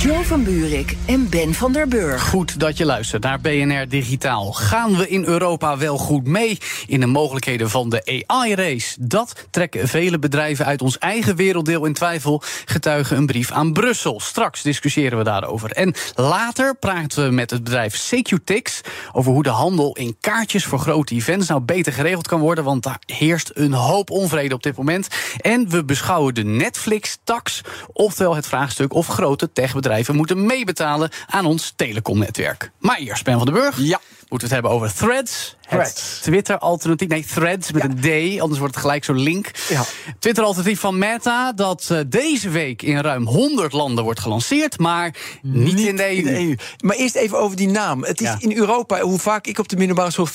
Joe van Buurik en Ben van der Burg. Goed dat je luistert naar BNR Digitaal. Gaan we in Europa wel goed mee in de mogelijkheden van de AI-race? Dat trekken vele bedrijven uit ons eigen werelddeel in twijfel, getuigen een brief aan Brussel. Straks discussiëren we daarover. En later praten we met het bedrijf Secutix over hoe de handel in kaartjes voor grote events nou beter geregeld kan worden, want daar heerst een hoop onvrede op dit moment. En we beschouwen de Netflix-tax, oftewel het vraagstuk of grote techbedrijven bedrijven moeten meebetalen aan ons telecomnetwerk. Maar eerst, Ben van den Burg. Ja. Moeten we het hebben over Threads. Threads. Twitter-alternatief. Nee, Threads met Ja. een D, anders wordt het gelijk zo'n link. Ja. Twitter-alternatief van Meta, dat eh, deze week in ruim 100 landen wordt gelanceerd, maar niet, in de EU. EU. Maar eerst even over die naam. Het is Ja. in Europa, hoe vaak ik op de middelbare school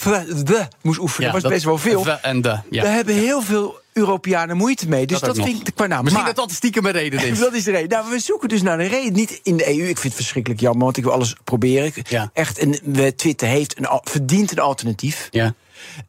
de moest oefenen, was dat- best wel veel. En de, ja. Daar hebben heel veel Europeanen moeite mee. Dus Dat vind ik qua naam. Misschien Maar- dat dat stiekem een reden is. Dat is de reden. Nou, we zoeken dus naar de reden. Niet in de EU. Ik vind het verschrikkelijk jammer, want ik wil alles proberen. Ja. Echt, en Twitter heeft een, verdient een alternatief. Ja.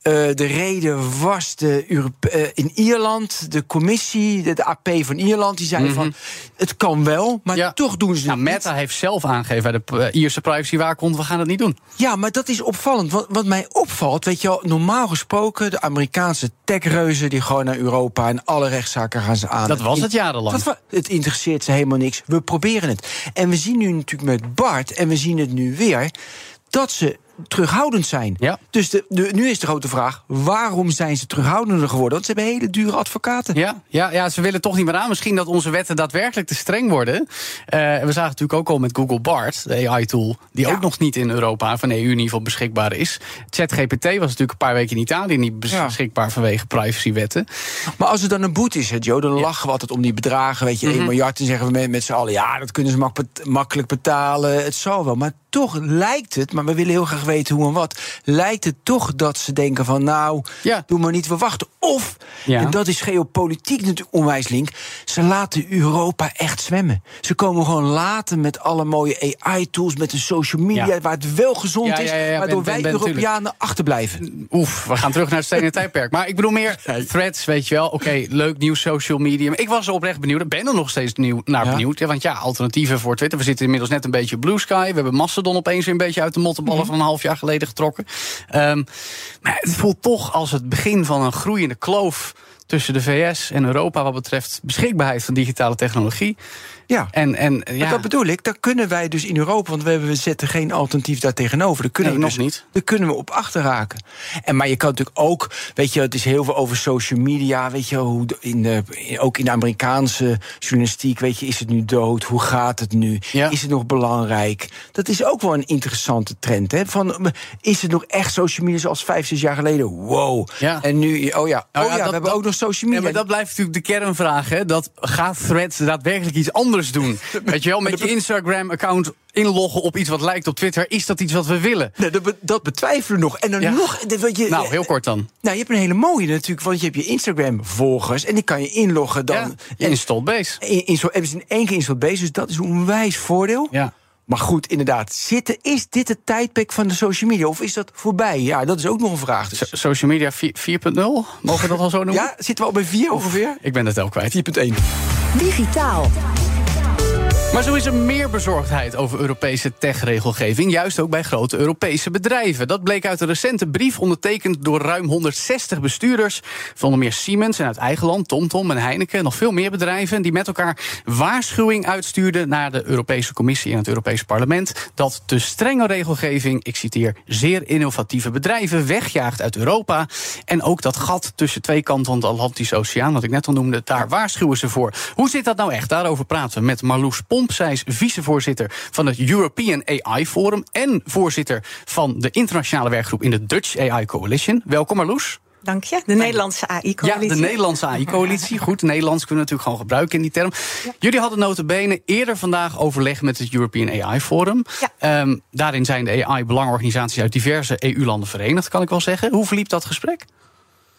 Eh, de reden was de Europe- eh, in Ierland, de commissie, de, AP van Ierland, die zei van het kan wel, maar Mhm. Ja. toch doen ze Nou, het niet. Meta heeft zelf aangegeven bij de eh, Ierse privacywaakhond, we gaan het niet doen. Ja, maar dat is opvallend. Wat, wat mij opvalt, weet je wel, normaal gesproken, de Amerikaanse techreuzen die gewoon naar Europa en alle rechtszaken gaan ze aan. Dat was het jarenlang. Dat het interesseert ze helemaal niks. We proberen het. En we zien nu natuurlijk met Bart, en we zien het nu weer, dat ze terughoudend zijn. Ja. Dus de, de, nu is de grote vraag: waarom zijn ze terughoudender geworden? Want ze hebben hele dure advocaten. Ja, ja, ja, ze willen toch niet meer aan. Misschien dat onze wetten daadwerkelijk te streng worden. Eh, we zagen natuurlijk ook al met Google Bart, de AI-tool, die Ja. ook nog niet in Europa van EU in ieder geval beschikbaar is. ChatGPT was natuurlijk een paar weken in Italië niet Ja. beschikbaar vanwege privacywetten. Maar als er dan een boete is, hè, Joe, dan lachen we altijd om die bedragen. Weet je, Mhm. 1 miljard. En zeggen we met, met z'n allen: ja, dat kunnen ze mak- makkelijk betalen. Het zal wel. Maar toch lijkt het, maar we willen heel graag weten hoe en wat. Lijkt het toch dat ze denken van: nou, Ja. doe maar niet, we wachten. Of, Ja. en dat is geopolitiek natuurlijk onwijs link. Ze laten Europa echt zwemmen. Ze komen gewoon later met alle mooie AI-tools, met de social media, Ja. waar het wel gezond Ja, is. ja, ja, ja, waardoor ben- wij ben- ben- Europeanen achterblijven. Oef, we gaan terug naar het stenen tijdperk. Maar ik bedoel meer threads, weet je wel. Oké, leuk nieuw social media. Maar ik was er oprecht benieuwd. Ik ben er nog steeds nieuw, naar Ja. benieuwd. Want ja, alternatieven voor Twitter. We zitten inmiddels net een beetje op Blue Sky. We hebben Mastodon opeens weer een beetje uit de mottenballen Mhm. van een half jaar geleden getrokken. Ehm, maar het voelt toch als het begin van een groeiende kloof tussen de VS en Europa wat betreft beschikbaarheid van digitale technologie. Ja. En, en ja, dat bedoel ik, daar kunnen wij dus in Europa, want we, hebben, we zetten geen alternatief daar tegenover. Daar kunnen Nee, we nog dus, niet. Daar kunnen we op achterraken. En maar je kan natuurlijk ook, weet je, het is heel veel over social media, weet je, hoe in de, ook in de Amerikaanse journalistiek, weet je, is het nu dood? Hoe gaat het nu? Ja. Is het nog belangrijk? Dat is ook wel een interessante trend, hè? Van, is het nog echt social media zoals vijf, zes jaar geleden? Wow. Ja. En nu, oh ja, Nou oh ja, ja, dat- we hebben dat- ook nog social Ja, media. maar dat blijft natuurlijk de kernvraag. Hè? Dat gaat Threads daadwerkelijk iets anders doen? Weet je wel, met je Instagram-account inloggen op iets wat lijkt op Twitter. Is dat iets wat we willen? Nee, dat, be- dat betwijfelen we nog. En dan Ja. nog. dat- je, Nou, heel kort dan. Nou, je hebt een hele mooie natuurlijk, want je hebt je Instagram-volgers en die kan je inloggen dan. Ja, je installed base. in, in, zo, hebben ze in één keer installed base, dus dat is een onwijs voordeel. Ja. Maar goed, inderdaad, zitten, is dit het tijdperk van de social media of is dat voorbij? Ja, dat is ook nog een vraag. Dus. So- Social media 4 4.0? Mogen we dat al zo noemen? Ja, zitten we al bij vier ongeveer? Ik ben het ook kwijt. 4.1. Digitaal. Maar zo is er meer bezorgdheid over Europese techregelgeving, juist ook bij grote Europese bedrijven. Dat bleek uit een recente brief ondertekend door ruim 160 bestuurders van onder meer Siemens en uit eigen land, TomTom en Heineken en nog veel meer bedrijven die met elkaar waarschuwing uitstuurden naar de Europese Commissie en het Europese Parlement dat te strenge regelgeving, ik citeer, zeer innovatieve bedrijven wegjaagt uit Europa en ook dat gat tussen twee kanten van de Atlantische Oceaan, wat ik net al noemde, daar waarschuwen ze voor. Hoe zit dat nou echt? Daarover praten we met Marloes Zij is vicevoorzitter van het European AI Forum en voorzitter van de internationale werkgroep in de Dutch AI Coalition. Welkom Marloes. Dank je. De Nederlandse AI-coalitie. Ja, de Nederlandse AI-coalitie. Goed, Nederlands kunnen we natuurlijk gewoon gebruiken in die term. Jullie hadden notabene eerder vandaag overleg met het European AI Forum. Ja. Um, daarin zijn de AI-belangorganisaties uit diverse EU-landen verenigd, kan ik wel zeggen. Hoe verliep dat gesprek?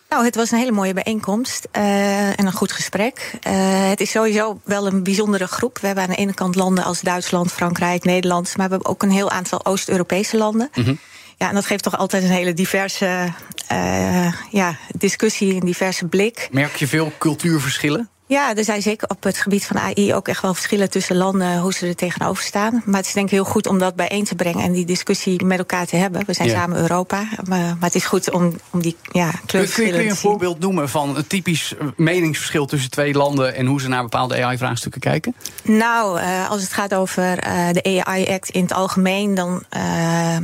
Nou, het was een hele mooie bijeenkomst uh, en een goed gesprek. Uh, het is sowieso wel een bijzondere groep. We hebben aan de ene kant landen als Duitsland, Frankrijk, Nederland, maar we hebben ook een heel aantal Oost-Europese landen. Mm -hmm. Ja, en dat geeft toch altijd een hele diverse uh, ja, discussie, een diverse blik. Merk je veel cultuurverschillen? Ja, er zijn zeker op het gebied van AI ook echt wel verschillen tussen landen, hoe ze er tegenover staan. Maar het is denk ik heel goed om dat bijeen te brengen en die discussie met elkaar te hebben. We zijn ja. samen Europa, maar, maar, het is goed om, om die ja, kleurverschillen kun, kun je een voorbeeld noemen van een typisch meningsverschil tussen twee landen en hoe ze naar bepaalde AI-vraagstukken kijken? Nou, uh, als het gaat over uh, de AI-act in het algemeen, dan uh,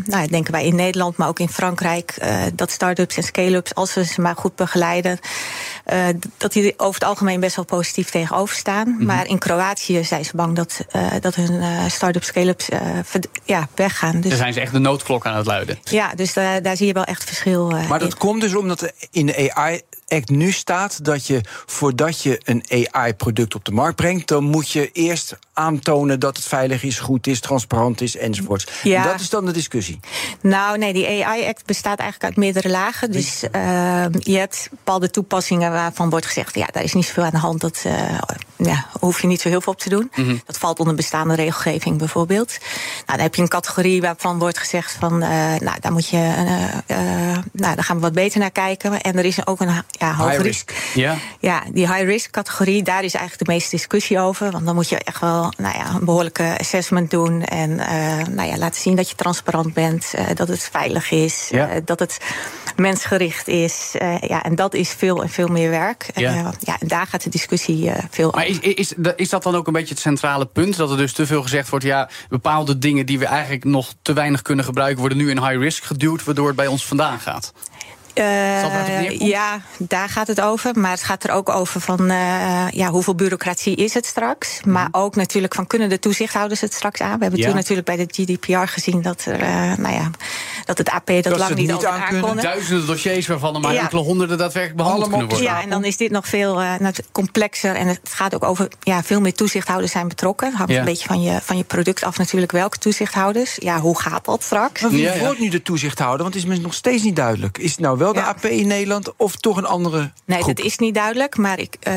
nou, denken wij in Nederland, maar ook in Frankrijk, dat start-ups en scale-ups, als we ze maar goed begeleiden, dat die over het algemeen best wel positief tegenover staan. Mm -hmm. Maar in Kroatië zijn ze bang dat, uh, dat hun uh, start-up scale-ups uh, ja, weggaan. Dus Daar zijn ze echt de noodklok aan het luiden. Ja, dus daar, daar zie je wel echt verschil Maar dat in. komt dus omdat er in de AI Act nu staat dat je voordat je een AI-product op de markt brengt, dan moet je eerst aantonen dat het veilig is, goed is, transparant is enzovoorts. Ja. En dat is dan de discussie. Nou, nee, die AI-act bestaat eigenlijk uit meerdere lagen. Dus uh, je hebt bepaalde toepassingen waarvan wordt gezegd: ja, daar is niet zoveel aan de hand. Dat uh, ja, hoef je niet zo heel veel op te doen. Mm -hmm. Dat valt onder bestaande regelgeving bijvoorbeeld. Nou, dan heb je een categorie waarvan wordt gezegd: van, uh, nou, daar moet je, nou, daar gaan we wat beter naar kijken. En er is ook een ja, hoog high risk. Ja. ja, die high risk categorie, daar is eigenlijk de meeste discussie over. Want dan moet je echt wel nou ja, een behoorlijke assessment doen. En uh, nou ja, laten zien dat je transparant bent, uh, dat het veilig is, ja. uh, dat het mensgericht is. ja, en dat is veel en veel meer werk. Ja. ja, en daar gaat de discussie veel maar is, is, is dat dan ook een beetje het centrale punt? Dat er dus te veel gezegd wordt, ja, bepaalde dingen die we eigenlijk nog te weinig kunnen gebruiken, worden nu in high risk geduwd, waardoor het bij ons vandaan gaat? Uh, ja, daar gaat het over. Maar het gaat er ook over van uh, ja, hoeveel bureaucratie is het straks. Mm. Maar ook natuurlijk van kunnen de toezichthouders het straks aan. We hebben ja. toen natuurlijk bij de GDPR gezien dat, er, uh, nou ja, dat het AP dat, dat lang niet, niet aan kon. Duizenden dossiers waarvan er maar ja. enkele honderden daadwerkelijk behandeld kunnen worden. Ja, en dan is dit nog veel complexer. En het gaat ook over ja, veel meer toezichthouders zijn betrokken. Het hangt ja. een beetje van je, van je product af natuurlijk welke toezichthouders. Ja, hoe gaat dat straks? Maar wie wordt nu de toezichthouder? Want het is me nog steeds niet duidelijk. Is het nou wel de ja. AP in Nederland of toch een andere Nee, groep? dat is niet duidelijk. Maar ik, uh,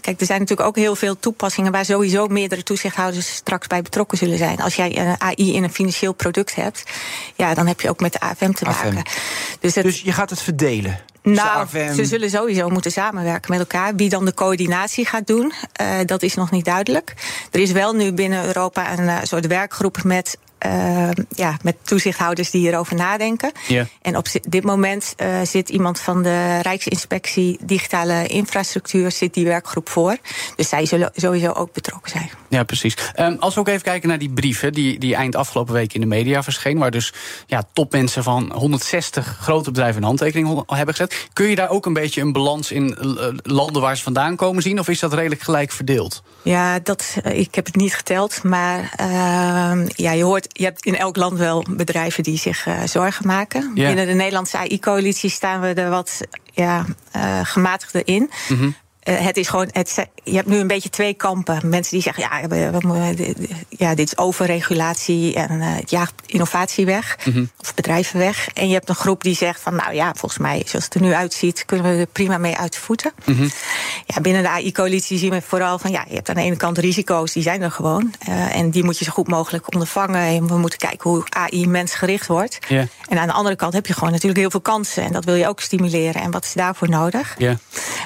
kijk, er zijn natuurlijk ook heel veel toepassingen... waar sowieso meerdere toezichthouders straks bij betrokken zullen zijn. Als jij een AI in een financieel product hebt... ja, dan heb je ook met de AFM te AFM. maken. Dus, het, dus je gaat het verdelen? Nou, ze zullen sowieso moeten samenwerken met elkaar. Wie dan de coördinatie gaat doen, uh, dat is nog niet duidelijk. Er is wel nu binnen Europa een uh, soort werkgroep met uh, ja, met toezichthouders die hierover nadenken. Yeah. En op dit moment uh, zit iemand van de Rijksinspectie Digitale Infrastructuur zit die werkgroep voor. Dus zij zullen sowieso ook betrokken zijn. Ja, precies. Um, als we ook even kijken naar die brieven die, die eind afgelopen week in de media verscheen, waar dus ja, topmensen van 160 grote bedrijven een handtekening hebben gezet. Kun je daar ook een beetje een balans in uh, landen waar ze vandaan komen zien? Of is dat redelijk gelijk verdeeld? Ja, dat, ik heb het niet geteld. Maar ja, je hoort je hebt in elk land wel bedrijven die zich uh, zorgen maken. Binnen de Nederlandse AI-coalitie staan we er wat ja, uh, gematigder in. Mm -hmm. Uh, het is gewoon, het, je hebt nu een beetje twee kampen. Mensen die zeggen, ja, we, we, ja dit is overregulatie en uh, het jaagt innovatie weg. Mhm. Mm -hmm. Of bedrijven weg. En je hebt een groep die zegt van, nou ja, volgens mij, zoals het er nu uitziet, kunnen we er prima mee uit de voeten. Mm -hmm. Ja, binnen de AI-coalitie zien we vooral van, ja, je hebt aan de ene kant risico's, die zijn er gewoon. Uh, en die moet je zo goed mogelijk ondervangen. En we moeten kijken hoe AI mensgericht wordt. Yeah. En aan de andere kant heb je gewoon natuurlijk heel veel kansen. En dat wil je ook stimuleren. En wat is daarvoor nodig? Yeah.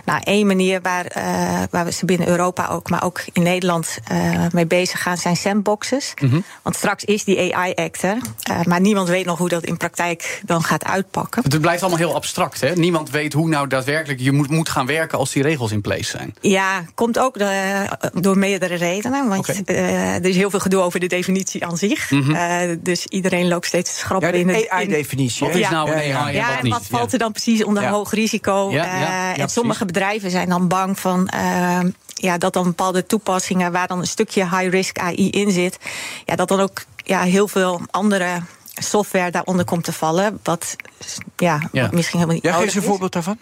Nou, één manier waar, uh, waar we ze binnen Europa ook, maar ook in Nederland uh, mee bezig gaan, zijn sandboxes. Mm -hmm. Want straks is die AI-act er, uh, maar niemand weet nog hoe dat in praktijk dan gaat uitpakken. Het blijft allemaal heel abstract, hè? Niemand weet hoe nou daadwerkelijk je moet, moet gaan werken als die regels in place zijn. Ja, komt ook de, door meerdere redenen. Want okay. er is heel veel gedoe over de definitie aan zich. Mm -hmm. dus iedereen loopt steeds te schrappen ja, in de AI-definitie. Wat is nou een ja, AI ja, en wat en niet? wat valt er dan precies onder ja. hoog risico? en sommige bedrijven zijn dan bang van uh, ja, dat dan bepaalde toepassingen waar dan een stukje high-risk AI in zit, ja, dat dan ook ja, heel veel andere software daaronder komt te vallen. Wat ja, Ja. wat misschien helemaal niet Ja, geef eens een is. voorbeeld daarvan.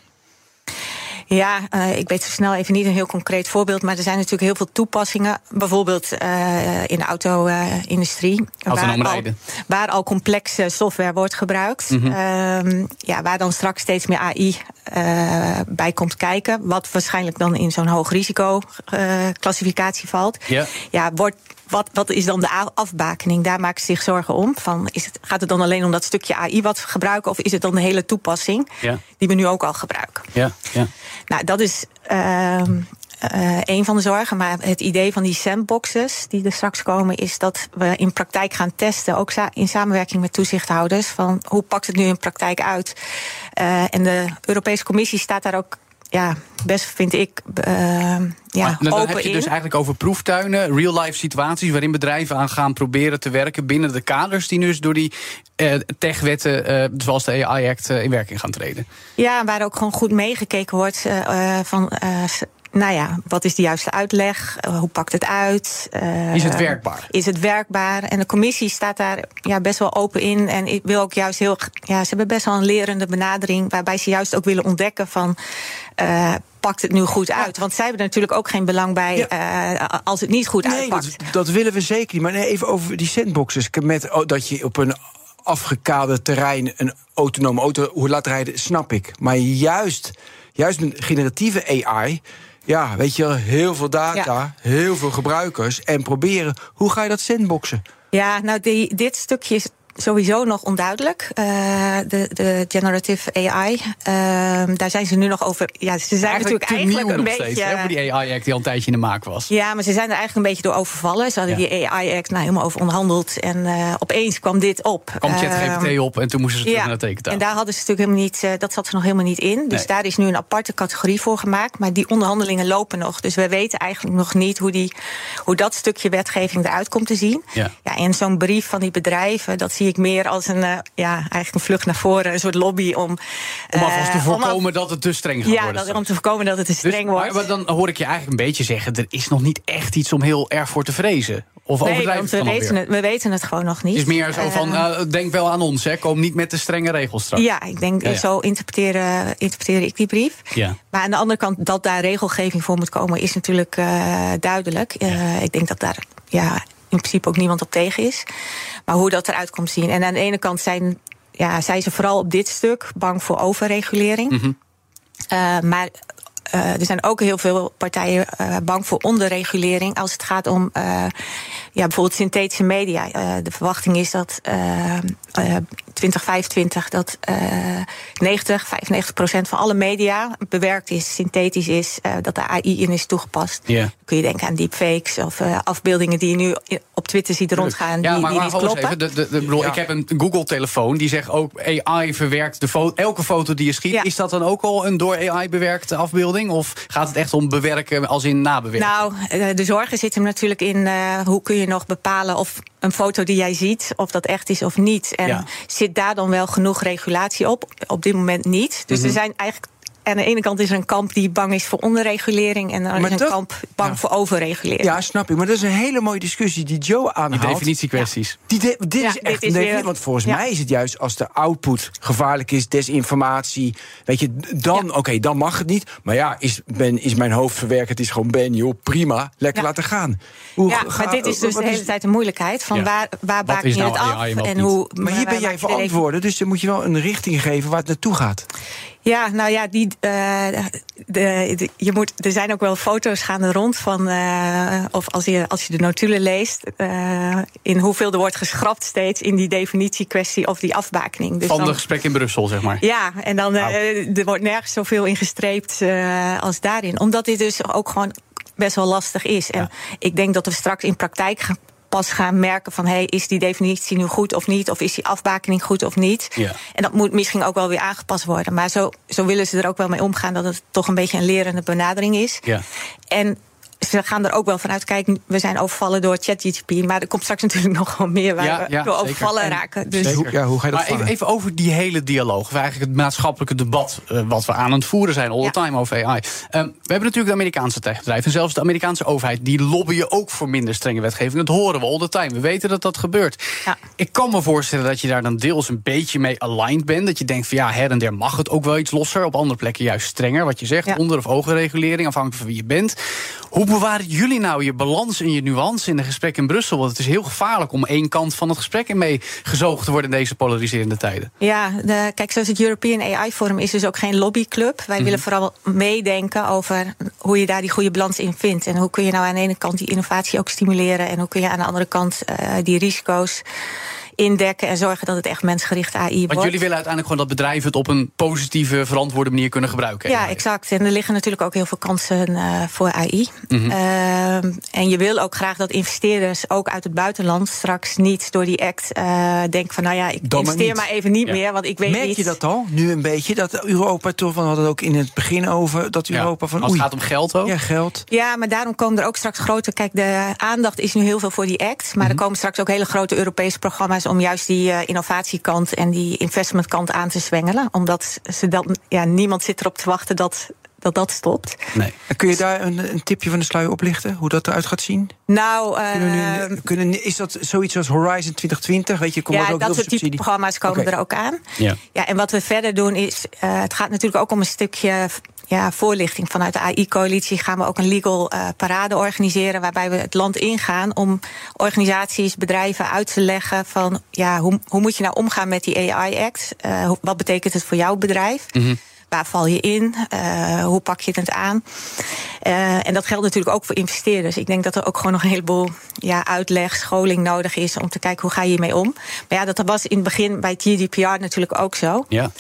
Ja, eh, ik weet zo snel even niet een heel concreet voorbeeld. Maar er zijn natuurlijk heel veel toepassingen. Bijvoorbeeld eh, in de auto-industrie. Autonoom waar, al- rijden. waar al complexe software wordt gebruikt. Mhm. Ehm, ja, waar dan straks steeds meer AI eh, bij komt kijken. Wat waarschijnlijk dan in zo'n hoog risico klassificatie valt. Ja, wordt, wat, wat is dan de afbakening? Daar maken ze zich zorgen om. Van, is het, gaat het dan alleen om dat stukje AI wat we gebruiken? Of is het dan de hele toepassing Ja. die we nu ook al gebruiken? Ja, ja. Nou, dat is ehm eh, een van de zorgen. Maar het idee van die sandboxes die er straks komen, is dat we in praktijk gaan testen, ook sa- in samenwerking met toezichthouders, van hoe pakt het nu in praktijk uit? Eh, en de Europese Commissie staat daar ook. Ja, best vind ik eh, ja, Maar dan open heb je in. dus eigenlijk over proeftuinen, real-life situaties waarin bedrijven aan gaan proberen te werken binnen de kaders die nu dus door die eh, techwetten, eh, zoals de AI Act, eh, in werking gaan treden. Ja, waar ook gewoon goed meegekeken wordt van. Nou ja, wat is de juiste uitleg? Eh, hoe pakt het uit? Eh, Is het werkbaar? Is het werkbaar? En de commissie staat daar ja, best wel open in. En ik wil ook juist heel. Ja, ze hebben best wel een lerende benadering. Waarbij ze juist ook willen ontdekken van. eh, pakt het nu goed uit? Want zij hebben er natuurlijk ook geen belang bij eh, als het niet goed Nee, uitpakt. dat, dat willen we zeker niet. Maar nee, even over die sandboxes. Met, oh, dat je op een afgekade terrein een autonome auto hoe laat rijden, snap ik. Maar juist, juist met generatieve AI. Ja, weet je, heel veel data, Ja. heel veel gebruikers. En proberen, hoe ga je dat sandboxen? Ja, nou, die, dit stukje is sowieso nog onduidelijk. Eh, de, de generative AI. Ehm, daar zijn ze nu nog over. Ja, ze zijn natuurlijk te eigenlijk een beetje. steeds, hè, voor die AI Act die al een tijdje in de maak was. Ja, maar ze zijn er eigenlijk een beetje door overvallen. Ze hadden Ja. die AI-act nou, helemaal over onderhandeld. En eh, opeens kwam dit op. kwam Ehm, ChatGPT op en toen moesten ze terug ja, naar de tekentafel. en daar hadden ze natuurlijk helemaal niet, eh, dat zat er nog helemaal niet in. Dus Nee. daar is nu een aparte categorie voor gemaakt. Maar die onderhandelingen lopen nog. Dus we weten eigenlijk nog niet hoe, die, hoe dat stukje wetgeving eruit komt te zien. Ja. Ja, en zo'n brief van die bedrijven, dat zie ik meer als een, eh, ja, eigenlijk een vlucht naar voren, een soort lobby om. Om alvast te eh, om al- voorkomen dat het te streng gaat ja, worden. straks. om te voorkomen dat het te Dus, streng wordt. maar, maar dan hoor ik je eigenlijk een beetje zeggen... er is nog niet echt iets om heel erg voor te vrezen. Of nee, we weten alweer? het, we weten het gewoon nog niet. Het is meer zo van, Eh, eh, denk wel aan ons, hè. kom niet met de strenge regels straks. Ja, ik denk, Ja, ja. zo interpreteer, interpreteer ik die brief. Ja. Maar aan de andere kant, dat daar regelgeving voor moet komen, is natuurlijk duidelijk. Ik denk dat daar ja, in principe ook niemand op tegen is. Maar hoe dat eruit komt zien. En aan de ene kant zijn, ja, zijn ze vooral op dit stuk bang voor overregulering. Mhm. Eh, maar eh, er zijn ook heel veel partijen eh, bang voor onderregulering als het gaat om eh, ja, bijvoorbeeld synthetische media. Eh, de verwachting is dat eh, eh, 2025 dat eh 90, 95 procent van alle media bewerkt is, synthetisch is, eh, dat de AI in is toegepast. Kun je denken aan deepfakes of afbeeldingen die je nu op Twitter ziet rondgaan, Ja, die, maar, die maar niet kloppen. even. De, de, de- bedoel, Ja. Ik heb een Google-telefoon die zegt ook AI verwerkt de foto, elke foto die je schiet. Ja. Is dat dan ook al een door AI bewerkte afbeelding? Of gaat het echt om bewerken als in nabewerken? Nou, eh, de zorgen zitten hem natuurlijk in eh, hoe kun je nog bepalen of een foto die jij ziet, of dat echt is of niet. En Ja. zit daar dan wel genoeg regulatie op? Op dit moment niet. Dus Mhm. er zijn eigenlijk. Aan de ene kant is er een kamp die bang is voor onderregulering. En Maar is een dat- kamp bang Ja. voor overregulering. Ja, snap ik. Maar dat is een hele mooie discussie die Joe die aanhaalt. definitiekwesties. Die de- dit Ja, is dit echt is een definitie, weer- Want volgens Ja. mij is het juist als de output gevaarlijk is, desinformatie. Weet je, dan, oké, dan mag het niet. Maar ja, is, ben, is mijn hoofd verwerkt? Het is gewoon Ben, joh, prima. Lekker Ja. laten gaan. Hoe Ja, ga- maar dit is dus de hele tijd de moeilijkheid. Van Ja. waar, waar is je nou het af? AI en hoe, Maar hier ben jij je verantwoorden, dus dan moet je wel een richting geven waar het naartoe gaat. Ja, nou ja, die, eh, de, de- je moet, er zijn ook wel foto's gaande rond van. eh, of als je, als je de notulen leest. eh, in hoeveel er wordt geschrapt steeds in die definitiekwestie of die afbakening. Dus Van dan- de gesprek in Brussel, zeg maar. ja, en dan Nou. er wordt nergens zoveel in gestreept als daarin. Omdat dit dus ook gewoon best wel lastig is. En Ja. ik denk dat we straks in praktijk gaan, pas gaan merken van... Hey, is die definitie nu goed of niet? Of is die afbakening goed of niet? Ja. En dat moet misschien ook wel weer aangepast worden. Maar zo, zo willen ze er ook wel mee omgaan... dat het toch een beetje een lerende benadering is. Ja. En ze ze gaan er ook wel vanuit, kijk, we zijn overvallen door ChatGPT, maar er komt straks natuurlijk nog wel meer waar Ja, we ja, door zeker. overvallen En- raken. Dus Hoe, ja, hoe ga je dat Maar even, over die hele dialoog. Of eigenlijk het maatschappelijke debat eh, wat we aan het voeren zijn all the time over AI. Ehm, we hebben natuurlijk de Amerikaanse techbedrijven. En zelfs de Amerikaanse overheid die lobbyen ook voor minder strenge wetgeving. Dat horen we all the time. We weten dat dat gebeurt. Ja. Ik kan me voorstellen dat je daar dan deels een beetje mee aligned bent. Dat je denkt van ja, her en der mag het ook wel iets losser. Op andere plekken juist strenger. Wat je zegt, Ja. onder- of ogenregulering, afhankelijk van wie je bent. Hoe bewaren jullie nou je balans en je nuance in de gesprek in Brussel? Want het is heel gevaarlijk om één kant van het gesprek in mee gezogen te worden in deze polariserende tijden. Ja, de, kijk, zoals het European AI Forum is dus ook geen lobbyclub. Wij Mhm. willen vooral meedenken over hoe je daar die goede balans in vindt. En hoe kun je nou aan de ene kant die innovatie ook stimuleren. En hoe kun je aan de andere kant eh, die risico's indekken en zorgen dat het echt mensgericht AI wordt. Want jullie willen uiteindelijk gewoon dat bedrijven het op een positieve, verantwoorde manier kunnen gebruiken. Ja, exact. En er liggen natuurlijk ook heel veel kansen eh, voor AI. Mhm. Ehm, en je wil ook graag dat investeerders ook uit het buitenland straks niet door die act eh, denken van nou ja, ik investeer niet. maar even niet Ja. meer, want ik weet Merk niet. je dat al, nu een beetje? Dat Europa toch, van we hadden het ook in het begin over, dat Ja. Europa van Als het oei, gaat om geld ook. ja, geld. Ja, maar daarom komen er ook straks grote. Kijk, de aandacht is nu heel veel voor die act. Maar er komen straks ook hele grote Europese programma's om juist die eh, innovatiekant en die investmentkant aan te zwengelen. Omdat ze dan, ja, niemand zit erop te wachten dat dat, dat stopt. Nee. En Kun je daar een, een tipje van de sluier oplichten? Hoe dat eruit gaat zien? Nou, Kunnen eh, nu, kunnen, is dat zoiets als Horizon 2020? Weet je, komt ja, er ook dat heel soort type programma's komen er ook aan. Ja. Ja, en wat we verder doen is, eh, het gaat natuurlijk ook om een stukje ja, voorlichting. Vanuit de AI-coalitie gaan we ook een legal eh, parade organiseren... waarbij we het land ingaan om organisaties, bedrijven uit te leggen... van ja, hoe, hoe moet je nou omgaan met die AI-act? Eh, wat betekent het voor jouw bedrijf? Waar val je in? Eh, hoe pak je het aan? En dat geldt natuurlijk ook voor investeerders. Ik denk dat er ook gewoon nog een heleboel ja, uitleg, scholing nodig is om te kijken hoe ga je hiermee om. Maar ja, dat was in het begin bij GDPR natuurlijk ook zo. Ja.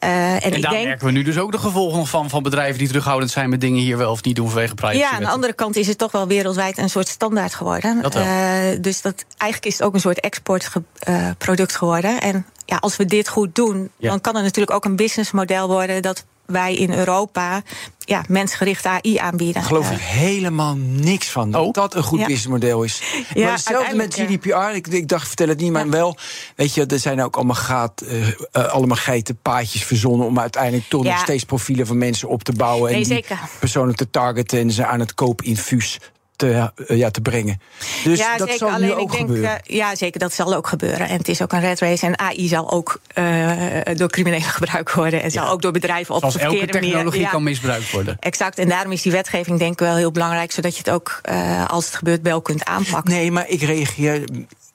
Eh, en, En, ik daar denk. merken we nu dus ook de gevolgen van, van bedrijven die terughoudend zijn met dingen hier wel of niet doen vanwege privacy. Ja, aan de andere kant is het toch wel wereldwijd een soort standaard geworden. Dat wel. Eh, dus dat, eigenlijk is het ook een soort exportproduct geworden. En ja, als we dit goed doen, Ja. dan kan het natuurlijk ook een businessmodel worden dat wij in Europa ja, mensgerichte AI aanbieden. Daar geloof Eh, ik helemaal niks van. Dat Oh. dat een goed Ja. businessmodel is. Ja, maar hetzelfde met uiteindelijk, GDPR. Ik, ik dacht, vertel het niet, maar wel. Weet je, er zijn ook allemaal, gaat, eh, eh, allemaal geitenpaadjes verzonnen... om uiteindelijk toch Ja. nog steeds profielen van mensen op te bouwen... en Nee, die zeker. personen te targeten en ze aan het koopinfuus te, eh, ja, te brengen. Dus ja, dat zeker. zal nu Alleen ook ik denk, gebeuren. eh, ja, zeker, dat zal ook gebeuren. En het is ook een red race. En AI zal ook eh, door criminelen gebruikt worden. En zal ook door bedrijven op Zoals de elke manier. technologie Ja. kan misbruikt worden. Exact, en daarom is die wetgeving denk ik wel heel belangrijk, zodat je het ook, als het gebeurt, wel kunt aanpakken. Nee, maar ik reageer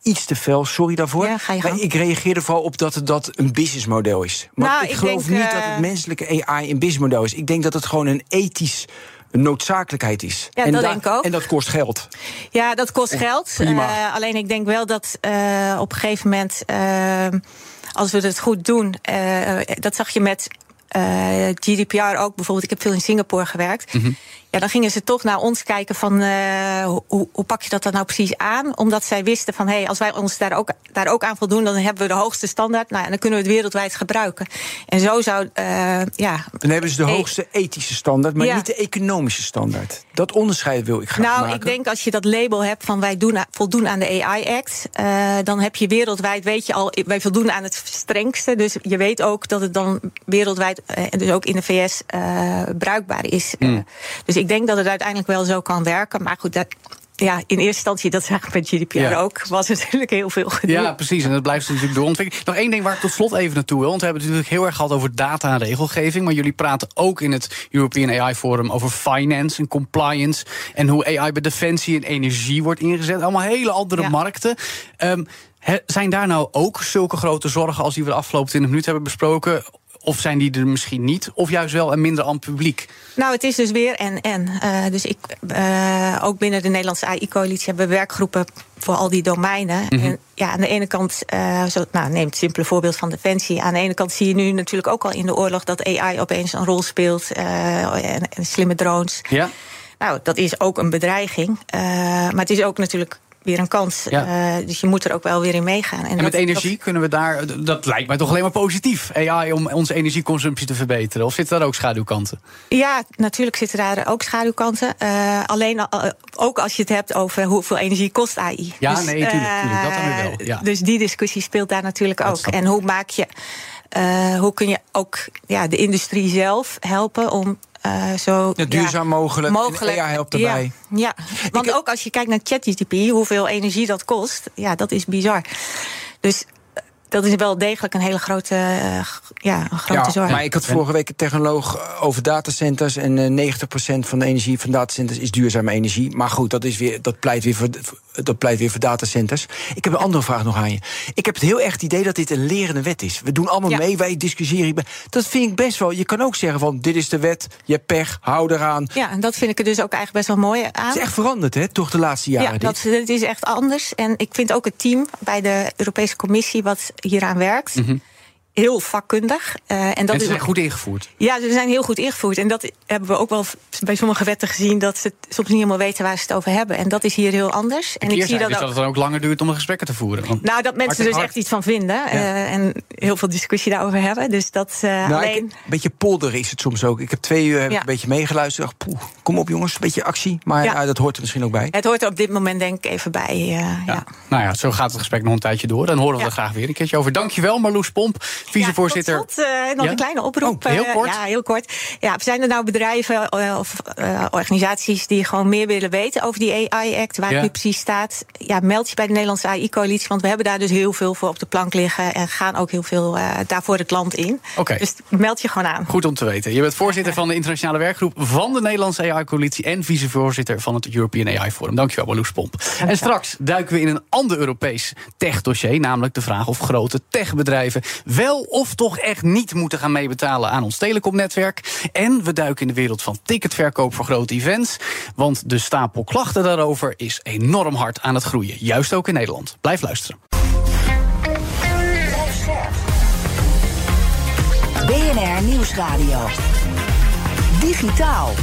iets te fel, sorry daarvoor. Ja, maar ik reageer er vooral op dat het dat een businessmodel is. Maar Nou, ik ik geloof denk, niet dat het menselijke AI een businessmodel is. Ik denk dat het gewoon een ethisch een noodzakelijkheid is. Ja, en dat denk ik ook. En dat kost geld. Ja, dat kost geld. prima. Eh, alleen ik denk wel dat eh, op een gegeven moment, eh, als we het goed doen, dat zag je met GDPR ook bijvoorbeeld. Ik heb veel in Singapore gewerkt. Ja, dan gingen ze toch naar ons kijken van eh, hoe, hoe pak je dat dan nou precies aan? Omdat zij wisten van hé, hey, als wij ons daar ook, daar ook aan voldoen, dan hebben we de hoogste standaard. Nou, en dan kunnen we het wereldwijd gebruiken. En zo zou, eh, ja. Dan hebben ze de hoogste ethische standaard, maar Ja. niet de economische standaard. Dat onderscheid wil ik graag Nou, maken. ik denk als je dat label hebt van wij doen, voldoen aan de AI-act, eh, dan heb je wereldwijd, weet je al, wij voldoen aan het strengste. Dus je weet ook dat het dan wereldwijd, en dus ook in de VS, bruikbaar is. Eh, dus ik denk dat het uiteindelijk wel zo kan werken. Maar goed, dat, ja, in eerste instantie, dat zag ik met GDPR Ja. ook, was natuurlijk heel veel gedoe. Ja, precies. En dat blijft natuurlijk doorontwikkelen. Nog één ding waar ik tot slot even naartoe wil. Want we hebben het natuurlijk heel erg gehad over data en regelgeving. Maar jullie praten ook in het European AI Forum over finance en compliance. En hoe AI bij defensie en energie wordt ingezet. Allemaal hele andere Ja. markten. Ehm, he- zijn daar nou ook zulke grote zorgen als die we de afgelopen 20 minuten hebben besproken? Of zijn die er misschien niet? Of juist wel en minder aan publiek? Nou, het is dus weer en en. Eh, dus ik, eh, ook binnen de Nederlandse AI-coalitie hebben we werkgroepen voor al die domeinen. En ja, aan de ene kant, eh, zo, nou, neem het simpele voorbeeld van Defensie. Aan de ene kant zie je nu natuurlijk ook al in de oorlog dat AI opeens een rol speelt. en, en slimme drones. Ja? Nou, dat is ook een bedreiging. Maar het is ook natuurlijk weer een kans. Ja. dus je moet er ook wel weer in meegaan. En, met dat, energie dat, kunnen we daar. Dat lijkt mij toch alleen maar positief. AI om onze energieconsumptie te verbeteren. Of zitten daar ook schaduwkanten? Ja, natuurlijk zitten daar ook schaduwkanten. Uh, alleen uh, ook als je het hebt over hoeveel energie kost AI. Ja, dus, nee, tuurlijk, tuurlijk, dat dan weer wel. Ja. Dus die discussie speelt daar natuurlijk ook. En hoe maak je. Hoe kun je ook ja, de industrie zelf helpen om uh, zo ja, duurzaam mogelijk. mogelijk. Helpt erbij. Ja, ja. want ook als je kijkt naar ChatGPT, hoeveel energie dat kost, ja, dat is bizar. Dus dat is wel degelijk een hele grote, uh, ja, een grote ja, zorg. Maar ik had vorige week een technoloog over datacenters. En uh, 90% van de energie van datacenters is duurzame energie. Maar goed, dat, is weer, dat, pleit weer voor, dat pleit weer voor datacenters. Ik heb een andere vraag nog aan je. Ik heb het heel erg het idee dat dit een lerende wet is. We doen allemaal ja. mee, wij discussiëren. Dat vind ik best wel. Je kan ook zeggen van, dit is de wet, je pech, hou eraan. Ja, en dat vind ik er dus ook eigenlijk best wel mooi aan. Het is echt veranderd, hè, toch de laatste jaren. Ja, dat, dat is echt anders. En ik vind ook het team bij de Europese Commissie... wat hieraan werkt... -hmm. Heel vakkundig. Uh, en dat en ze zijn goed ingevoerd. Ja, ze zijn heel goed ingevoerd. En dat hebben we ook wel bij sommige wetten gezien... dat ze soms niet helemaal weten waar ze het over hebben. En dat is hier heel anders. En, en ik zie dat, ook... dat het dan ook langer duurt om de gesprekken te voeren. Want nou, dat mensen er dus echt iets van vinden. Ja. Uh, en heel veel discussie daarover hebben. Dus dat uh, nou, alleen... Een beetje polder is het soms ook. Ik heb twee uur ja. een beetje meegeluisterd. Dacht, poeh, kom op jongens, een beetje actie. Maar ja. dat hoort er misschien ook bij. Het hoort er op dit moment denk ik even bij. ja. Nou ja, zo gaat het gesprek nog een tijdje door. Dan horen we er graag weer een keertje over. Dankjewel Marloes Pomp, vicevoorzitter uh, nog ja? een kleine oproep. Oh, heel kort? Uh, ja, heel kort. Ja, zijn er nou bedrijven uh, of organisaties die gewoon meer willen weten over die AI-act, waar ja. het nu precies staat? Ja, meld je bij de Nederlandse AI-coalitie, want we hebben daar dus heel veel voor op de plank liggen en gaan ook heel veel daarvoor het land in. Okay. Dus meld je gewoon aan. Goed om te weten. Je bent voorzitter van de internationale werkgroep van de Nederlandse AI-coalitie en vicevoorzitter van het European AI Forum. Dankjewel, Marloes Pomp. En straks duiken we in een ander Europees tech-dossier, namelijk de vraag of grote techbedrijven wel of toch echt niet moeten gaan meebetalen aan ons telecomnetwerk. En we duiken in de wereld van ticketverkoop voor grote events. Want de stapel klachten daarover is enorm hard aan het groeien. Juist ook in Nederland. Blijf luisteren. BNR Nieuwsradio. Digitaal.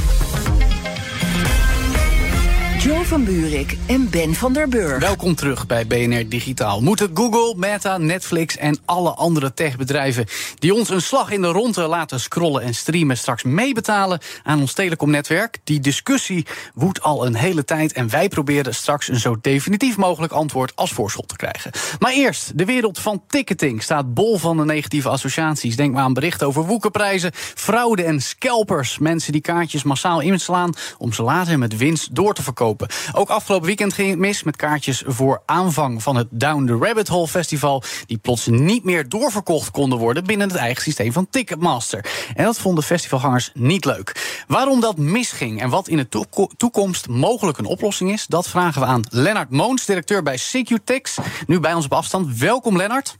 Jo van Buurik en Ben van der Burg. Welkom terug bij BNR Digitaal. Moeten Google, Meta, Netflix en alle andere techbedrijven... die ons een slag in de ronde laten scrollen en streamen... straks meebetalen aan ons telecomnetwerk? Die discussie woedt al een hele tijd... en wij proberen straks een zo definitief mogelijk antwoord als voorschot te krijgen. Maar eerst, de wereld van ticketing staat bol van de negatieve associaties. Denk maar aan berichten over woekerprijzen, fraude en scalpers. Mensen die kaartjes massaal inslaan om ze later met winst door te verkopen. Ook afgelopen weekend ging het mis met kaartjes voor aanvang van het Down the Rabbit Hole Festival. Die plots niet meer doorverkocht konden worden binnen het eigen systeem van Ticketmaster. En dat vonden festivalgangers niet leuk. Waarom dat misging en wat in de toekomst mogelijk een oplossing is, dat vragen we aan Lennart Moons, directeur bij Secutix. Nu bij ons op afstand. Welkom, Lennart.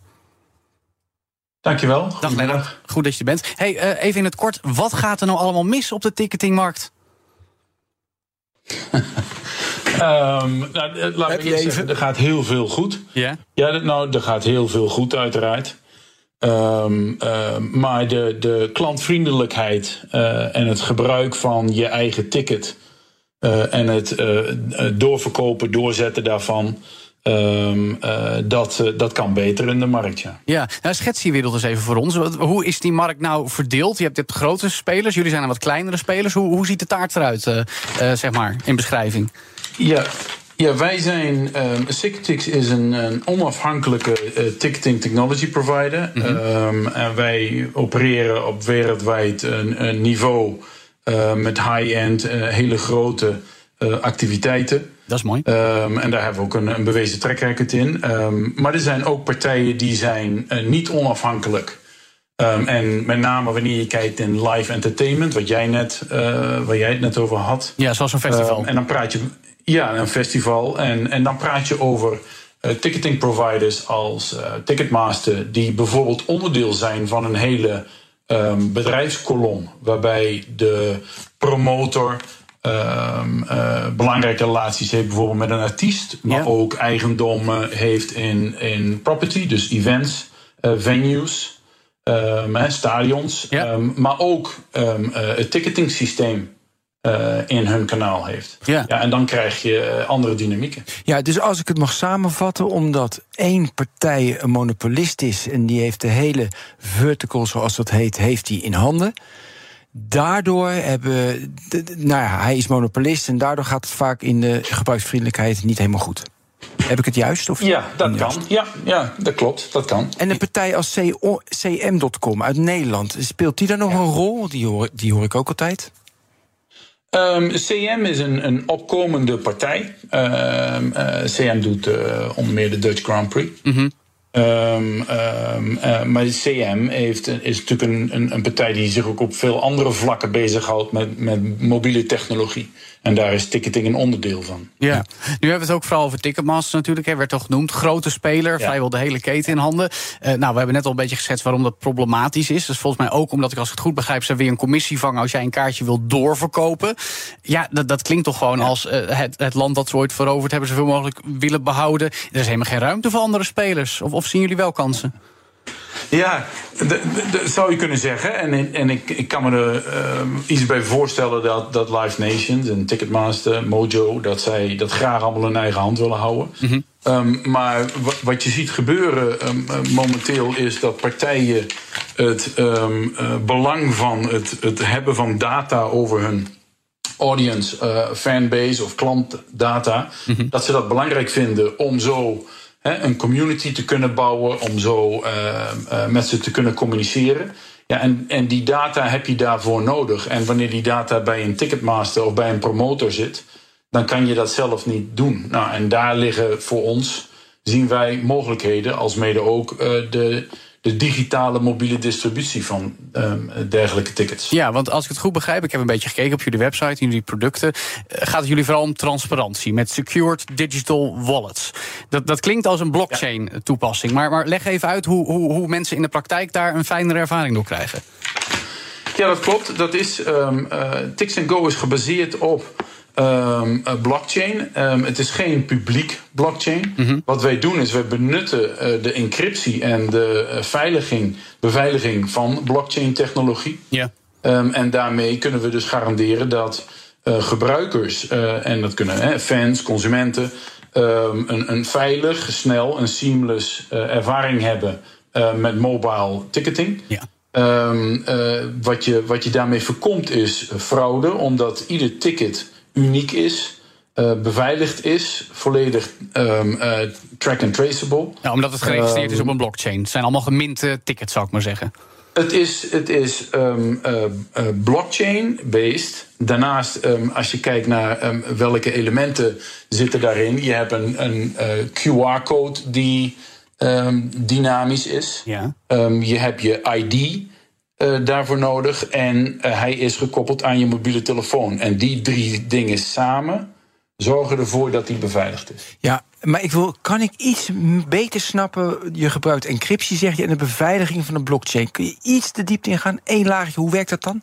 Dankjewel. Dag Lennart, goed dat je er bent. Hey, uh, even in het kort, wat gaat er nou allemaal mis op de ticketingmarkt? Um, nou, laat me eerst zeggen, er gaat heel veel goed. Ja? Ja, nou, er gaat heel veel goed uiteraard. Um, uh, maar de, de klantvriendelijkheid uh, en het gebruik van je eigen ticket... Uh, en het doorverkopen, doorzetten daarvan... Um, uh, dat, uh, dat kan beter in de markt, ja. Ja, nou, schets die wereld eens even voor ons. Hoe is die markt nou verdeeld? Je hebt, je hebt grote spelers, jullie zijn een wat kleinere spelers. Hoe, hoe ziet de taart eruit, uh, zeg maar, in beschrijving? Ja, ja, wij zijn. Um, is een, een onafhankelijke uh, ticketing technology provider. Mm -hmm. um, en wij opereren op wereldwijd een, een niveau uh, met high-end, uh, hele grote activiteiten. Dat is mooi. Um, en daar hebben we ook een, een bewezen track in. Um, maar er zijn ook partijen die zijn uh, niet onafhankelijk. Um, en met name wanneer je kijkt in live entertainment, wat jij net, uh, waar jij het net over had. Ja, zoals een festival. en dan praat je, ja, een festival. En, en dan praat je over ticketing providers als Ticketmaster, die bijvoorbeeld onderdeel zijn van een hele bedrijfskolom, waarbij de promotor Um, uh, belangrijke relaties heeft bijvoorbeeld met een artiest, maar ja. ook eigendom heeft in, in property, dus events, uh, venues, um, stadions, ja. um, maar ook het ticketing systeem uh, in hun kanaal heeft. Ja. Ja, en dan krijg je andere dynamieken. Ja, dus als ik het mag samenvatten, omdat één partij een monopolist is en die heeft de hele vertical, zoals dat heet, heeft die in handen. Daardoor hebben. Nou ja, hij is monopolist en daardoor gaat het vaak in de gebruiksvriendelijkheid niet helemaal goed. Heb ik het juist? Of ja, dat onjuist? kan. Ja, ja, dat klopt. Dat kan. En een partij als CM.com uit Nederland, speelt die daar nog een rol? Die hoor, die hoor ik ook altijd. Um, CM is een, een opkomende partij. Um, uh, CM doet uh, onder meer de Dutch Grand Prix. Mm -hmm. Um, uh, maar CM heeft, is natuurlijk een, een, een, partij die zich ook op veel andere vlakken bezighoudt met, met mobiele technologie. En daar is ticketing een onderdeel van. Ja, nu hebben we het ook vooral over Ticketmaster natuurlijk. Hè, werd toch genoemd. Grote speler, ja. vrijwel de hele keten in handen. Uh, nou, we hebben net al een beetje geschetst waarom dat problematisch is. Dus volgens mij ook omdat ik, als ik het goed begrijp, ze weer een commissie vangen als jij een kaartje wil doorverkopen. Ja, dat, dat klinkt toch gewoon ja. als uh, het, het land dat ze ooit veroverd hebben, zoveel mogelijk willen behouden. Er is helemaal geen ruimte voor andere spelers. Of, of zien jullie wel kansen? Ja, dat zou je kunnen zeggen. En, en ik, ik kan me er uh, iets bij voorstellen dat, dat Live Nations en Ticketmaster, Mojo, dat zij dat graag allemaal in eigen hand willen houden. Mm -hmm. um, maar wat je ziet gebeuren um, momenteel is dat partijen het um, uh, belang van het, het hebben van data over hun audience, uh, fanbase of klantdata, Mhm. mm -hmm. dat ze dat belangrijk vinden om zo een community te kunnen bouwen, om zo uh, uh, met ze te kunnen communiceren. Ja, en, en die data heb je daarvoor nodig. En wanneer die data bij een ticketmaster of bij een promotor zit, dan kan je dat zelf niet doen. Nou, en daar liggen voor ons, zien wij mogelijkheden, als mede ook uh, de, de digitale mobiele distributie van um, dergelijke tickets. Ja, want als ik het goed begrijp, ik heb een beetje gekeken op jullie website, in jullie producten, gaat het jullie vooral om transparantie met secured digital wallets. Dat, dat klinkt als een blockchain toepassing, maar, maar leg even uit hoe, hoe, hoe mensen in de praktijk daar een fijnere ervaring door krijgen. Ja, dat klopt. Dat is, um, uh, Tix Go is gebaseerd op Um, blockchain. Um, het is geen publiek blockchain. Mm -hmm. Wat wij doen is wij benutten uh, de encryptie en de uh, veiliging, beveiliging van blockchain technologie. Ja. Um, en daarmee kunnen we dus garanderen dat uh, gebruikers, en dat kunnen hè, fans, consumenten, een, een, veilig, snel en seamless ervaring hebben met mobile ticketing. Ja. Wat, je, wat je daarmee voorkomt is fraude, omdat ieder ticket uniek is, uh, beveiligd is, volledig um, uh, track and traceable. Ja, omdat het geregistreerd um, is op een blockchain. Het zijn allemaal geminte tickets, zou ik maar zeggen. Het is, het is um, uh, blockchain-based. Daarnaast, als je kijkt naar welke elementen zitten daarin, je hebt een, een QR-code die dynamisch is. Ja. je hebt je ID. Uh, daarvoor nodig. En uh, hij is gekoppeld aan je mobiele telefoon. En die drie dingen samen zorgen ervoor dat hij beveiligd is. Ja, maar ik wil, kan ik iets beter snappen? Je gebruikt encryptie, zeg je, en de beveiliging van de blockchain. Kun je iets de diepte ingaan? Eén laagje, hoe werkt dat dan?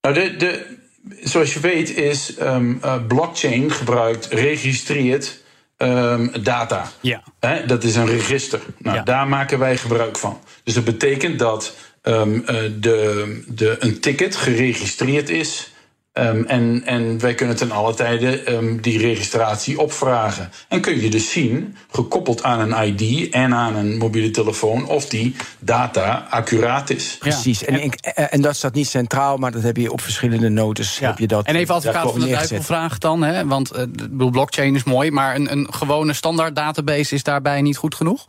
Nou, de, de, zoals je weet is um, uh, blockchain gebruikt, registreert um, data. Ja. He, dat is een register. Nou, Ja. daar maken wij gebruik van. Dus dat betekent dat um, de, de, een ticket geregistreerd is. Um, en, en wij kunnen ten alle tijde um, die registratie opvragen. En kun je dus zien, gekoppeld aan een ID en aan een mobiele telefoon, of die data accuraat is. Precies. En, en, en dat staat niet centraal, maar dat heb je op verschillende notes. Ja. Heb je dat en even advocaat van de duivel vraag dan, hè? want uh, ik bedoel, blockchain is mooi, maar een, een gewone standaard database is daarbij niet goed genoeg?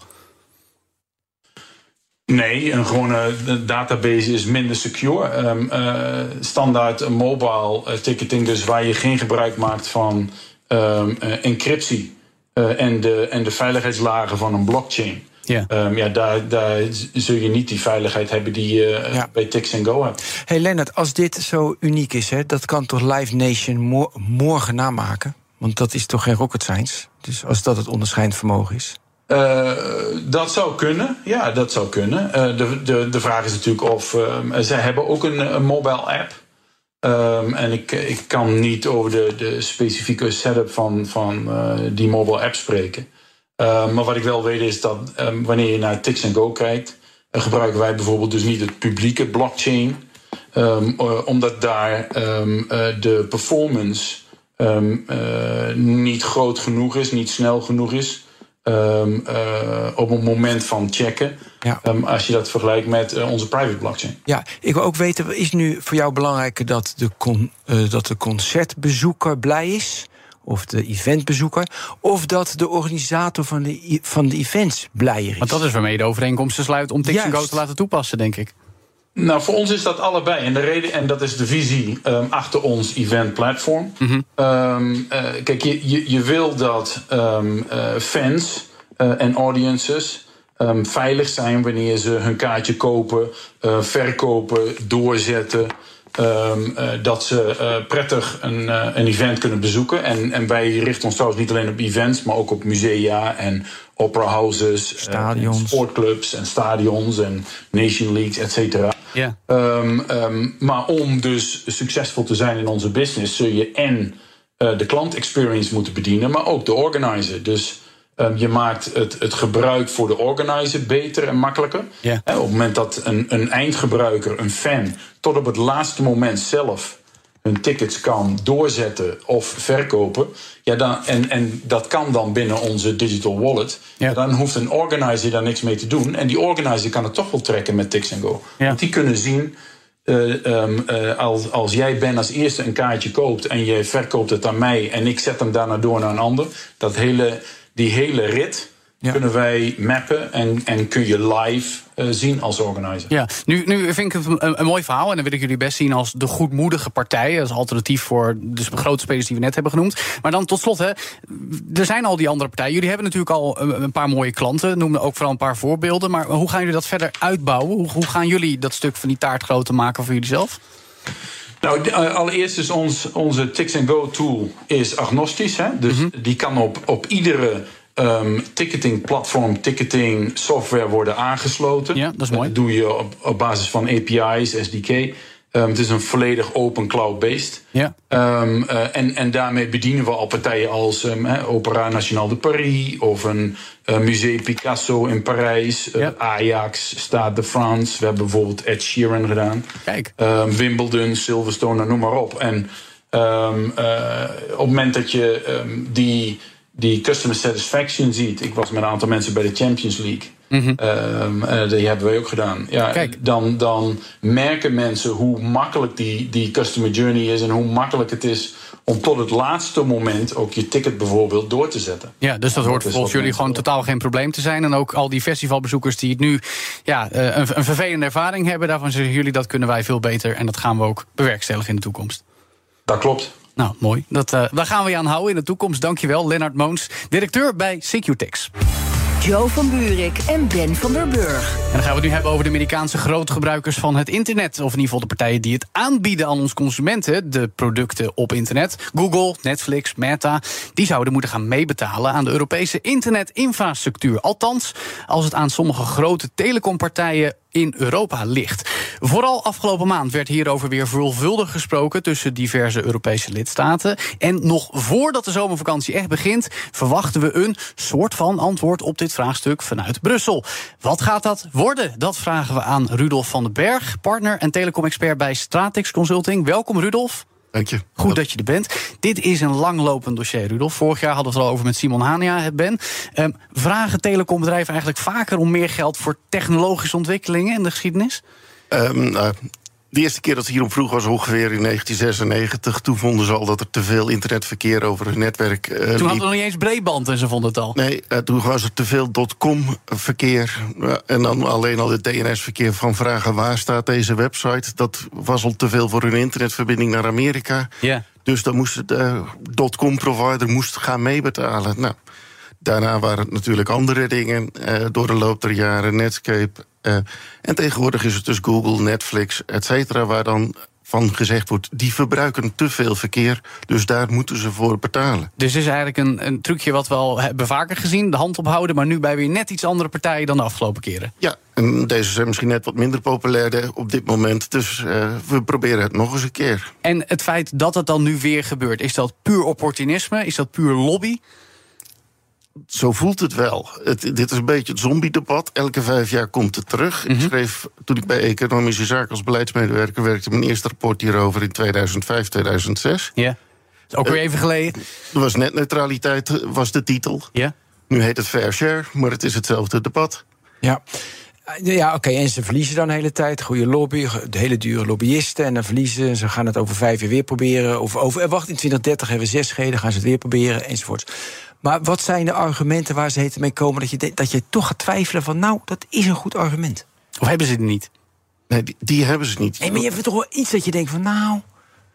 Nee, een gewone database is minder secure. Um, uh, standaard mobile uh, ticketing, dus waar je geen gebruik maakt van um, uh, encryptie en, de, en de veiligheidslagen van een blockchain. Ja. Um, ja, daar, daar zul je niet die veiligheid hebben die je Ja. bij Tix Go hebt. Hey Lennart, als dit zo uniek is, hè, dat kan toch Live Nation mo- morgen namaken? Want dat is toch geen rocket science? Dus als dat het onderscheidend vermogen is. Uh, dat zou kunnen, ja, dat zou kunnen. Uh, de, de, de vraag is natuurlijk of. Uh, zij hebben ook een, een mobile app. Um, en ik, ik kan niet over de, de specifieke setup van, van die mobile app spreken. maar wat ik wel weet is dat wanneer je naar Tix Go kijkt, gebruiken wij bijvoorbeeld dus niet het publieke blockchain Ehm, eh, omdat daar ehm, eh, de performance ehm, eh, niet groot genoeg is, niet snel genoeg is. Ehm, eh, op het moment van checken. Ja. Ehm, als je dat vergelijkt met eh, onze private blockchain. Ja, ik wil ook weten, is nu voor jou belangrijker dat de, con, eh, dat de concertbezoeker blij is? Of de eventbezoeker? Of dat de organisator van de, van de events blijer is? Want dat is waarmee de overeenkomst te sluiten om Tix Go te laten toepassen, denk ik. Nou, voor ons is dat allebei. En de reden, en dat is de visie ehm, achter ons event platform. Ehm, eh, kijk, je, je, je wil dat ehm, eh, fans eh, en audiences veilig zijn wanneer ze hun kaartje kopen, verkopen, doorzetten. Ehm, eh, dat ze eh, prettig een, eh, een event kunnen bezoeken. En, en wij richten ons trouwens niet alleen op events, maar ook op musea en opera houses, Stadions. en sportclubs en stadions en nation leagues, et cetera. Ja. Ehm, ehm, maar om dus succesvol te zijn in onze business, zul je en eh, de klant experience moeten bedienen, maar ook de organizer. Dus ehm, je maakt het, het gebruik voor de organizer beter en makkelijker. Op het moment dat een, een eindgebruiker, een fan, tot op het laatste moment zelf hun tickets kan doorzetten of verkopen. Ja, dan, en, en dat kan dan binnen onze digital wallet. Ja. Ja. Dan hoeft een organizer daar niks mee te doen. En die organizer kan het toch wel trekken met Tix Go. Ja. Want die kunnen zien. eh, ehm, eh, als, als jij Ben als eerste een kaartje koopt en je verkoopt het aan mij en ik zet hem daarna door naar een ander, dat hele, die hele rit Ja. kunnen wij mappen en, en kun je live eh, zien als organizer. Ja, nu, nu vind ik het een, een mooi verhaal. En dan wil ik jullie best zien als de goedmoedige partij. Als alternatief voor dus de grote spelers die we net hebben genoemd. Maar dan tot slot, hè, er zijn al die andere partijen. Jullie hebben natuurlijk al een, een paar mooie klanten. Noemden ook vooral een paar voorbeelden. Maar hoe gaan jullie dat verder uitbouwen? Hoe, hoe gaan jullie dat stuk van die taart groter maken voor jullie zelf? Nou, eh, allereerst is ons, onze Tix Go tool is agnostisch. Hè? Dus Mhm. die kan op, op iedere ehm, ticketing platform, ticketing software worden aangesloten. Ja, dat is mooi. Dat doe je op, op basis van API's, SDK. Ehm, het is een volledig open cloud-based. Ja. Ehm, eh, en, en daarmee bedienen we al partijen als hè, Opera Nationale de Paris of een eh, Musée Picasso in Parijs, eh, Ja. Ajax, Stade de France. We hebben bijvoorbeeld Ed Sheeran gedaan. Kijk. Wimbledon, Silverstone, nou, noem maar op. En op het moment dat je die, die customer satisfaction ziet. Ik was met een aantal mensen bij de Champions League. Ehm, eh, die hebben wij ook gedaan. Ja, Kijk. Dan, dan merken mensen hoe makkelijk die, die customer journey is en hoe makkelijk het is om tot het laatste moment ook je ticket bijvoorbeeld door te zetten. Ja, dus dat hoort volgens jullie gewoon totaal geen probleem te zijn. En ook al die festivalbezoekers die het nu ja, eh, een, een vervelende ervaring hebben, daarvan zeggen jullie dat kunnen wij veel beter. En dat gaan we ook bewerkstelligen in de toekomst. Dat klopt. Nou, mooi. Dat, eh, daar gaan we je aan houden in de toekomst. Dankjewel, Lennart Moons, directeur bij Secutex. Joe van Buurik en Ben van der Burg. En dan gaan we het nu hebben over de Amerikaanse grootgebruikers van het internet. Of in ieder geval de partijen die het aanbieden aan ons consumenten, de producten op internet. Google, Netflix, Meta, die zouden moeten gaan meebetalen aan de Europese internetinfrastructuur. Althans, als het aan sommige grote telecompartijen in Europa ligt. Vooral afgelopen maand werd hierover weer veelvuldig gesproken tussen diverse Europese lidstaten. En nog voordat de zomervakantie echt begint, verwachten we een soort van antwoord op dit vraagstuk vanuit Brussel. Wat gaat dat worden? Dat vragen we aan Rudolf van den Berg, partner en telecom-expert bij Stratex Consulting. Welkom, Rudolf. Dank je. Goed dat je er bent. Dit is een langlopend dossier, Rudolf. Vorig jaar hadden we het al over met Simon Hania, het Ben. Ehm, vragen telecombedrijven eigenlijk vaker om meer geld voor technologische ontwikkelingen in de geschiedenis? Nou, de eerste keer dat ze hierom vroeg was ongeveer in 1996. Toen vonden ze al dat er te veel internetverkeer over hun netwerk eh, Toen hadden we nog niet eens breedband en ze vonden het al. Nee, eh, toen was er te veel dotcom-verkeer. en dan alleen al het DNS-verkeer van vragen waar staat deze website. Dat was al te veel voor hun internetverbinding naar Amerika. Ja. Dus dan moest de dotcom-provider moest gaan meebetalen. Nou, daarna waren het natuurlijk andere dingen eh, door de loop der jaren, Netscape. Eh, en tegenwoordig is het dus Google, Netflix, et cetera, waar dan van gezegd wordt, die verbruiken te veel verkeer, dus daar moeten ze voor betalen. Dus het is eigenlijk een, een trucje wat we al hebben vaker gezien, de hand ophouden, maar nu bij weer net iets andere partijen dan de afgelopen keren. Ja, en deze zijn misschien net wat minder populair op dit moment, dus eh, we proberen het nog eens een keer. En het feit dat het dan nu weer gebeurt, is dat puur opportunisme? Is dat puur lobby? Zo voelt het wel. Het, dit is een beetje het zombie-debat. Elke vijf jaar komt het terug. Ik schreef, toen ik bij Economische Zaken als beleidsmedewerker werkte... mijn eerste rapport hierover in 2005, 2006. Ja. Is ook weer even geleden. Er was netneutraliteit, eh, was de titel. Ja. Nu heet het fair share, maar het is hetzelfde debat. Ja. Ja, oké, en ze verliezen dan de hele tijd. Goede lobby, de hele dure lobbyisten. En dan verliezen ze. Ze gaan het over vijf jaar weer proberen. Of over, eh, wacht, in 2030 hebben we 6G, dan gaan ze het weer proberen, enzovoort. Maar wat zijn de argumenten waar ze heten mee komen... dat je, dat je toch gaat twijfelen van... nou, dat is een goed argument. Of hebben ze die niet? Nee, die, die hebben ze niet. Nee, maar je hebt toch wel iets dat je denkt van... nou,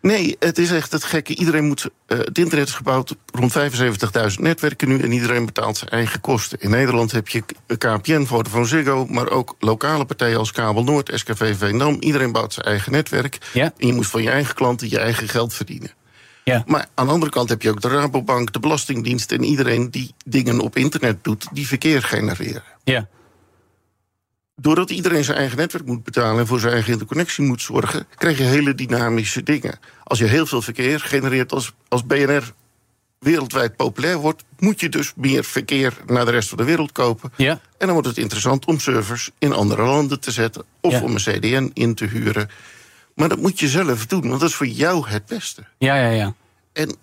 Nee, het is echt het gekke. Iedereen moet. eh, het internet is gebouwd rond 75.000 netwerken nu en iedereen betaalt zijn eigen kosten. In Nederland heb je KPN, Vodafone Ziggo, maar ook lokale partijen als Kabel Noord, SKV Veendam. Iedereen bouwt zijn eigen netwerk. Ja. En je moet van je eigen klanten je eigen geld verdienen. Ja. Maar aan de andere kant heb je ook de Rabobank, de Belastingdienst en iedereen die dingen op internet doet, die verkeer genereren. Ja. Doordat iedereen zijn eigen netwerk moet betalen en voor zijn eigen interconnectie moet zorgen, krijg je hele dynamische dingen. Als je heel veel verkeer genereert als, als BNR wereldwijd populair wordt, moet je dus meer verkeer naar de rest van de wereld kopen. Ja. En dan wordt het interessant om servers in andere landen te zetten of Ja. om een CDN in te huren. Maar dat moet je zelf doen, want dat is voor jou het beste. Ja, ja, ja. En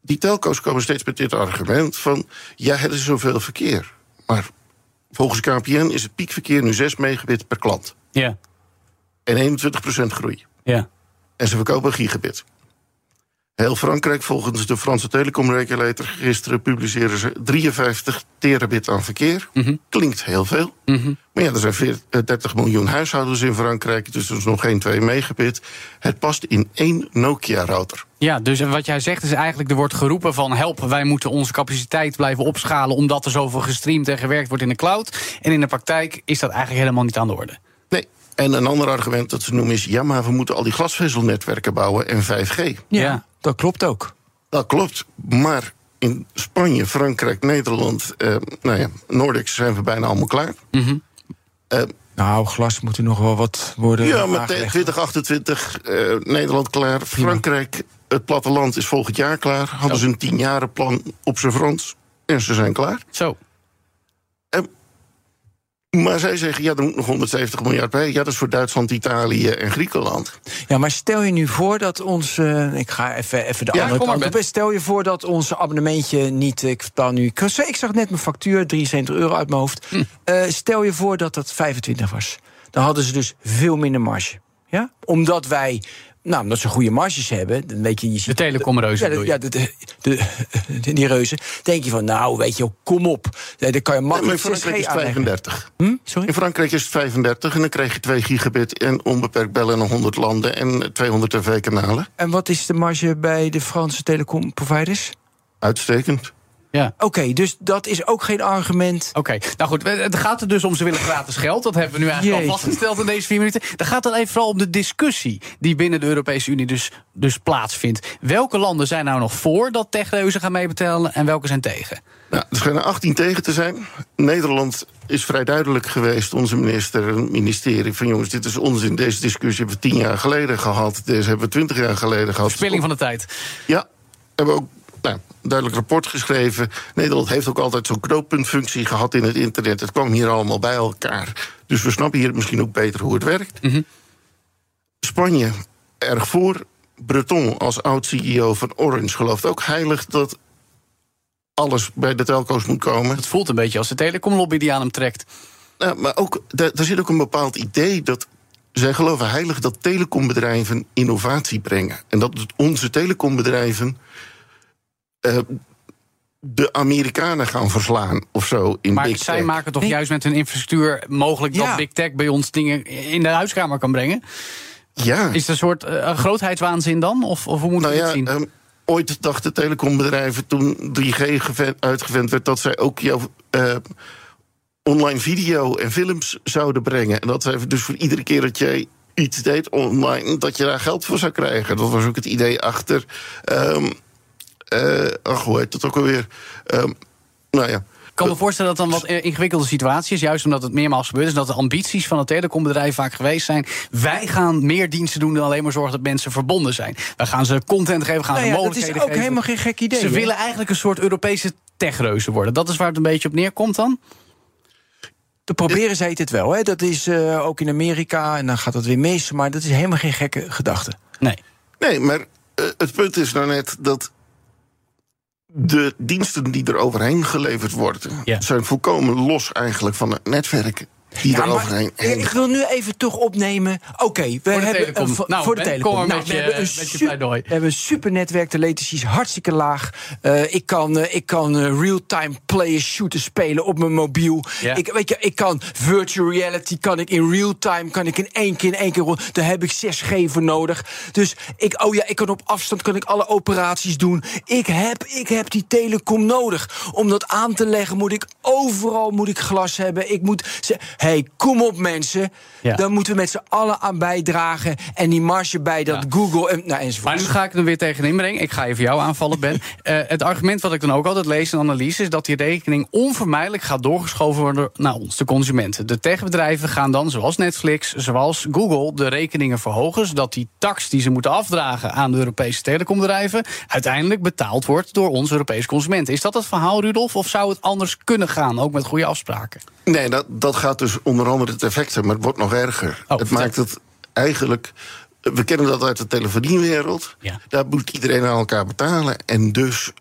die telco's komen steeds met dit argument van... ja, het is zoveel verkeer. Maar volgens KPN is het piekverkeer nu 6 megabit per klant. Ja. En 21% groei. Ja. En ze verkopen gigabit. Heel Frankrijk, volgens de Franse telecomregulator... gisteren publiceren ze 53 terabit aan verkeer. Klinkt heel veel. Maar ja, er zijn 40, eh, 30 miljoen huishoudens in Frankrijk... dus er is nog geen 2 megabit. Het past in één Nokia-router. Ja, dus wat jij zegt is eigenlijk, er wordt geroepen van... help, wij moeten onze capaciteit blijven opschalen... omdat er zoveel gestreamd en gewerkt wordt in de cloud. En in de praktijk is dat eigenlijk helemaal niet aan de orde. Nee. En een ander argument dat ze noemen is... ja, maar we moeten al die glasvezelnetwerken bouwen en 5G. ja, Ja. Dat klopt ook. Dat klopt, maar in Spanje, Frankrijk, Nederland... eh, nou ja, Nordics zijn we bijna allemaal klaar. Eh, Nou, glas moet er nog wel wat worden ja, maar aangelegd. 2028 eh, Nederland klaar. Frankrijk, het platteland is volgend jaar klaar. Hadden ze een tienjarenplan op zijn Frans. En ze zijn klaar. Zo. Maar zij zeggen, ja, er moet nog 170 miljard bij. Ja, dat is voor Duitsland, Italië en Griekenland. Ja, maar stel je nu voor dat ons. ik ga even, even de Ja, andere kant op. Stel je voor dat ons abonnementje niet. Ik nu. Ik ik zag net mijn factuur, 73 euro uit mijn hoofd. Hm. Eh, stel je voor dat dat 25 was. Dan hadden ze dus veel minder marge. Ja? Omdat wij. Nou, omdat ze goede marges hebben. Dan weet je, je De ziet, telecomreuzen ja, de, ja de, de, de- die reuzen. Denk je van, nou, weet je, kom op. Dan kan je Nee, maar in makkelijk Frankrijk 6G is het aanleggen. 35. Hm? Sorry? In Frankrijk is het 35 en dan krijg je 2 gigabit en onbeperkt bellen naar 100 landen en 200 tv-kanalen. En wat is de marge bij de Franse telecomproviders? Uitstekend. Ja. Oké, dus dat is ook geen argument. Oké, nou goed, het gaat er dus om ze willen gratis geld. Dat hebben we nu eigenlijk al vastgesteld in deze vier minuten. Dan gaat het even vooral om de discussie die binnen de Europese Unie dus, dus plaatsvindt. Welke landen zijn nou nog voor dat techreuzen gaan meebetalen en welke zijn tegen? Nou, er schijnen 18 tegen te zijn. Nederland is vrij duidelijk geweest, onze minister en ministerie... van jongens, dit is onzin, deze discussie hebben we tien jaar geleden gehad... deze hebben we twintig jaar geleden gehad. Verspilling van de tijd. Ja, hebben we ook nou, duidelijk rapport geschreven. Nederland heeft ook altijd zo'n knooppuntfunctie gehad in het internet. Het kwam hier allemaal bij elkaar. Dus we snappen hier misschien ook beter hoe het werkt. Spanje, erg voor. Breton als oud-CEO van Orange gelooft ook heilig dat alles bij de telco's moet komen. Het voelt een beetje als de telecomlobby die aan hem trekt. Nou, maar ook, daar, daar zit ook een bepaald idee dat. Zij geloven heilig dat telecombedrijven innovatie brengen. En dat onze telecombedrijven. Eh, de Amerikanen gaan verslaan of zo in Maar Big zij Tech. maken toch Nee. juist met hun infrastructuur mogelijk dat Ja. Big Tech bij ons dingen in de huiskamer kan brengen? Ja, Is het een soort een grootheidswaanzin dan? Of, of hoe moeten nou we ja, dit zien? ehm, ooit dachten telecombedrijven toen 3G geve- uitgevent werd... dat zij ook jouw eh, online video en films zouden brengen. En dat zij dus voor iedere keer dat jij iets deed online... dat je daar geld voor zou krijgen. Dat was ook het idee achter... ehm eh, ach, hoe heet het ook alweer? Ehm, nou ja, Ik kan me voorstellen dat dat een wat eh, ingewikkelde situatie is. Juist omdat het meermaals gebeurd is. Dat de ambities van het telecombedrijf vaak geweest zijn. Wij gaan meer diensten doen dan alleen maar zorgen dat mensen verbonden zijn. Wij gaan ze content geven, gaan Nou ze ja, dat mogelijkheden is ook geven. helemaal geen gek idee. Ze willen eigenlijk een soort Europese techreuzen worden. Dat is waar het een beetje op neerkomt dan? Te proberen zij het wel. Hè? Dat is uh, ook in Amerika en dan gaat het weer mis. Maar dat is helemaal geen gekke gedachte. Nee. Nee, maar uh, het punt is nou net dat de diensten die er overheen geleverd worden, Ja. zijn volkomen los eigenlijk van het netwerk die er maar ik wil nu even toch opnemen. Oké, we de hebben telecom. een- voor- Nou, voor de telecom. maar Nou, met we je- hebben een met je su- pleidooi. We hebben een super netwerk. De latency is hartstikke laag. Eh, ik kan, eh, ik kan eh, real-time player shooter spelen op mijn mobiel. Ja. Ik, weet je, ik kan virtual reality kan ik in real-time kan ik in één keer in één keer rond. Daar heb ik 6G voor nodig. Dus ik, oh ja, ik kan op afstand kan ik alle operaties doen. Ik heb, ik heb die telecom nodig. Om dat aan te leggen moet ik overal moet ik glas hebben. Ik moet zeggen, hey, kom op mensen. Ja. Dan moeten we met z'n allen aan bijdragen. En die marge bij dat Ja. Google en, nou, enzovoort. Maar nu ga ik er weer tegenin brengen. Ik ga even jou aanvallen, Ben. Eh, het argument wat ik dan ook altijd lees in analyse... is dat die rekening onvermijdelijk gaat doorgeschoven worden naar ons, de consumenten. De techbedrijven gaan dan, zoals Netflix, zoals Google... de rekeningen verhogen, zodat die tax die ze moeten afdragen... aan de Europese telecombedrijven... uiteindelijk betaald wordt door onze Europese consumenten. Is dat het verhaal, Rudolf? Of zou het anders kunnen gaan, ook met goede afspraken? Nee, dat, dat gaat dus onder andere het effect maar het wordt nog erger. Oh, het maakt het eigenlijk. We kennen dat uit de telefoniewereld. Ja. Daar moet iedereen aan elkaar betalen. En dus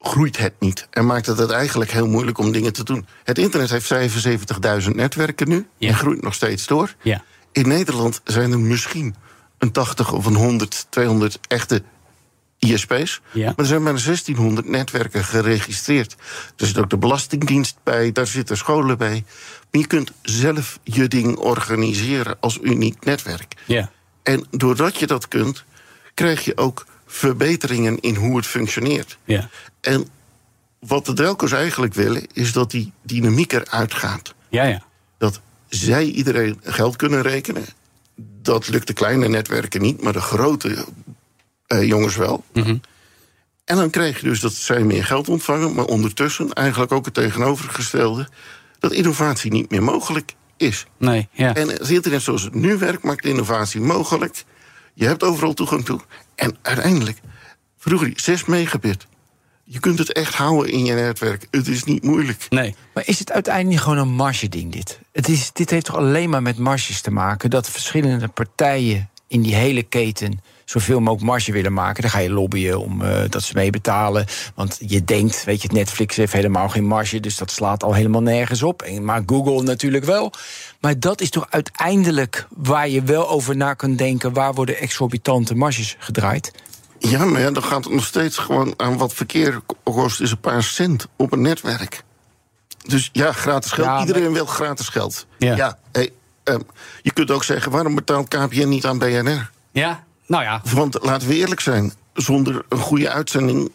groeit het niet. En maakt het het eigenlijk heel moeilijk om dingen te doen. Het internet heeft 75.000 netwerken nu. Ja. En groeit nog steeds door. Ja. In Nederland zijn er misschien een 80 of een 100, 200 echte ISP's. Ja. Maar er zijn bijna 1600 netwerken geregistreerd. Er zit ook de Belastingdienst bij, daar zitten scholen bij. Maar je kunt zelf je ding organiseren als uniek netwerk. Ja. En doordat je dat kunt, krijg je ook verbeteringen in hoe het functioneert. Ja. En wat de telco's eigenlijk willen, is dat die dynamiek eruit gaat. Ja, ja. Dat zij iedereen geld kunnen rekenen. Dat lukt de kleine netwerken niet, maar de grote eh, jongens wel. En dan krijg je dus dat zij meer geld ontvangen, maar ondertussen eigenlijk ook het tegenovergestelde: dat innovatie niet meer mogelijk is. Nee, ja. En het internet zoals het nu werkt, maakt innovatie mogelijk. Je hebt overal toegang toe. En uiteindelijk, vroeger 6 megabit. Je kunt het echt houden in je netwerk. Het is niet moeilijk. Nee. Maar is het uiteindelijk niet gewoon een marge-ding, dit? Het is, dit heeft toch alleen maar met marges te maken? Dat verschillende partijen in die hele keten zoveel mogelijk marge willen maken. Dan ga je lobbyen om eh, dat ze meebetalen. Want je denkt, weet je, Netflix heeft helemaal geen marge... dus dat slaat al helemaal nergens op. En, maar Google natuurlijk wel. Maar dat is toch uiteindelijk waar je wel over na kunt denken... waar worden exorbitante marges gedraaid? Ja, maar ja, dan gaat het nog steeds gewoon aan wat verkeer kost... is een paar cent op een netwerk. Dus ja, gratis geld. Ja, maar- Iedereen wil gratis geld. Ja. hey, ehm, je kunt ook zeggen, waarom betaalt KPN niet aan BNR? Ja, nou ja. Want laten we eerlijk zijn, zonder een goede uitzending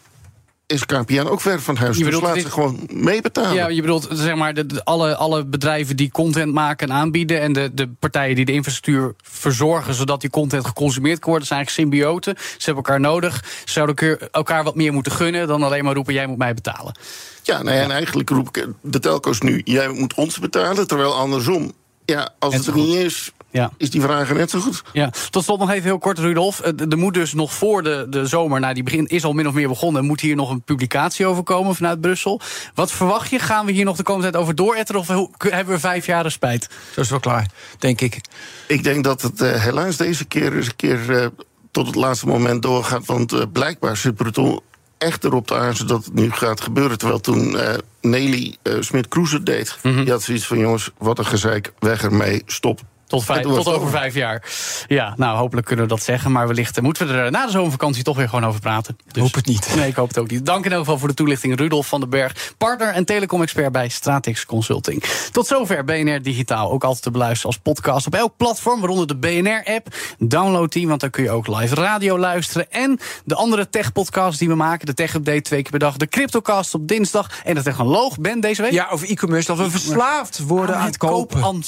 is KPN ook ver van huis. Je Dus bedoelt, laat dit- ze gewoon meebetalen. Ja, je bedoelt zeg maar de, de- alle, alle bedrijven die content maken en aanbieden. En de, de partijen die de infrastructuur verzorgen zodat die content geconsumeerd kan worden, zijn eigenlijk symbioten. Ze hebben elkaar nodig. Ze zouden elkaar- wat meer moeten gunnen dan alleen maar roepen: jij moet mij betalen. Ja, nou ja, en eigenlijk roep ik de telco's nu... jij moet ons betalen, terwijl andersom... ja, als het er niet is, Ja. is die vraag net zo goed. Ja, tot slot nog even heel kort, Rudolf. Eh, Er moet dus nog voor de, de zomer, nou die begin, is al min of meer begonnen... moet hier nog een publicatie over komen vanuit Brussel. Wat verwacht je? Gaan we hier nog de komende tijd over dooretteren... of hoe- hebben we vijf jaren spijt? Dat is wel klaar, denk ik. Ik denk dat het eh, helaas deze keer eens een keer eh, tot het laatste moment doorgaat. Want eh, blijkbaar zit Breton echt erop te aarzelen dat het nu gaat gebeuren. Terwijl toen eh, Nelly eh Smit-Kroes het deed... die had zoiets van, jongens, wat een gezeik, weg ermee, stop. Tot, vijf, tot over vijf jaar. Ja, nou, hopelijk kunnen we dat zeggen. Maar wellicht eh, moeten we er na de zomervakantie toch weer gewoon over praten. Dus, Hoop het niet. Nee, ik hoop het ook niet. Dank in elk geval voor de toelichting. Rudolf van den Berg, partner en telecom-expert bij Stratex Consulting. Tot zover BNR Digitaal. Ook altijd te beluisteren als podcast op elk platform, waaronder de BNR-app. Download die, want dan kun je ook live radio luisteren. En de andere tech-podcasts die we maken. De Tech-update twee keer per dag. De Cryptocast op dinsdag. En de Technoloog, Ben, deze week. Ja, over e-commerce, dat we verslaafd worden aan het kopen. Aan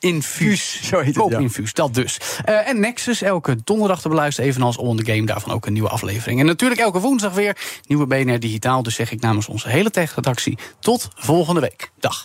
infuus. Zo heet ja. dat dus. Eh, en Nexus, elke donderdag te beluisteren, evenals On The Game. Daarvan ook een nieuwe aflevering. En natuurlijk elke woensdag weer nieuwe BNR Digitaal. Dus zeg ik namens onze hele tech-redactie tot volgende week. Dag.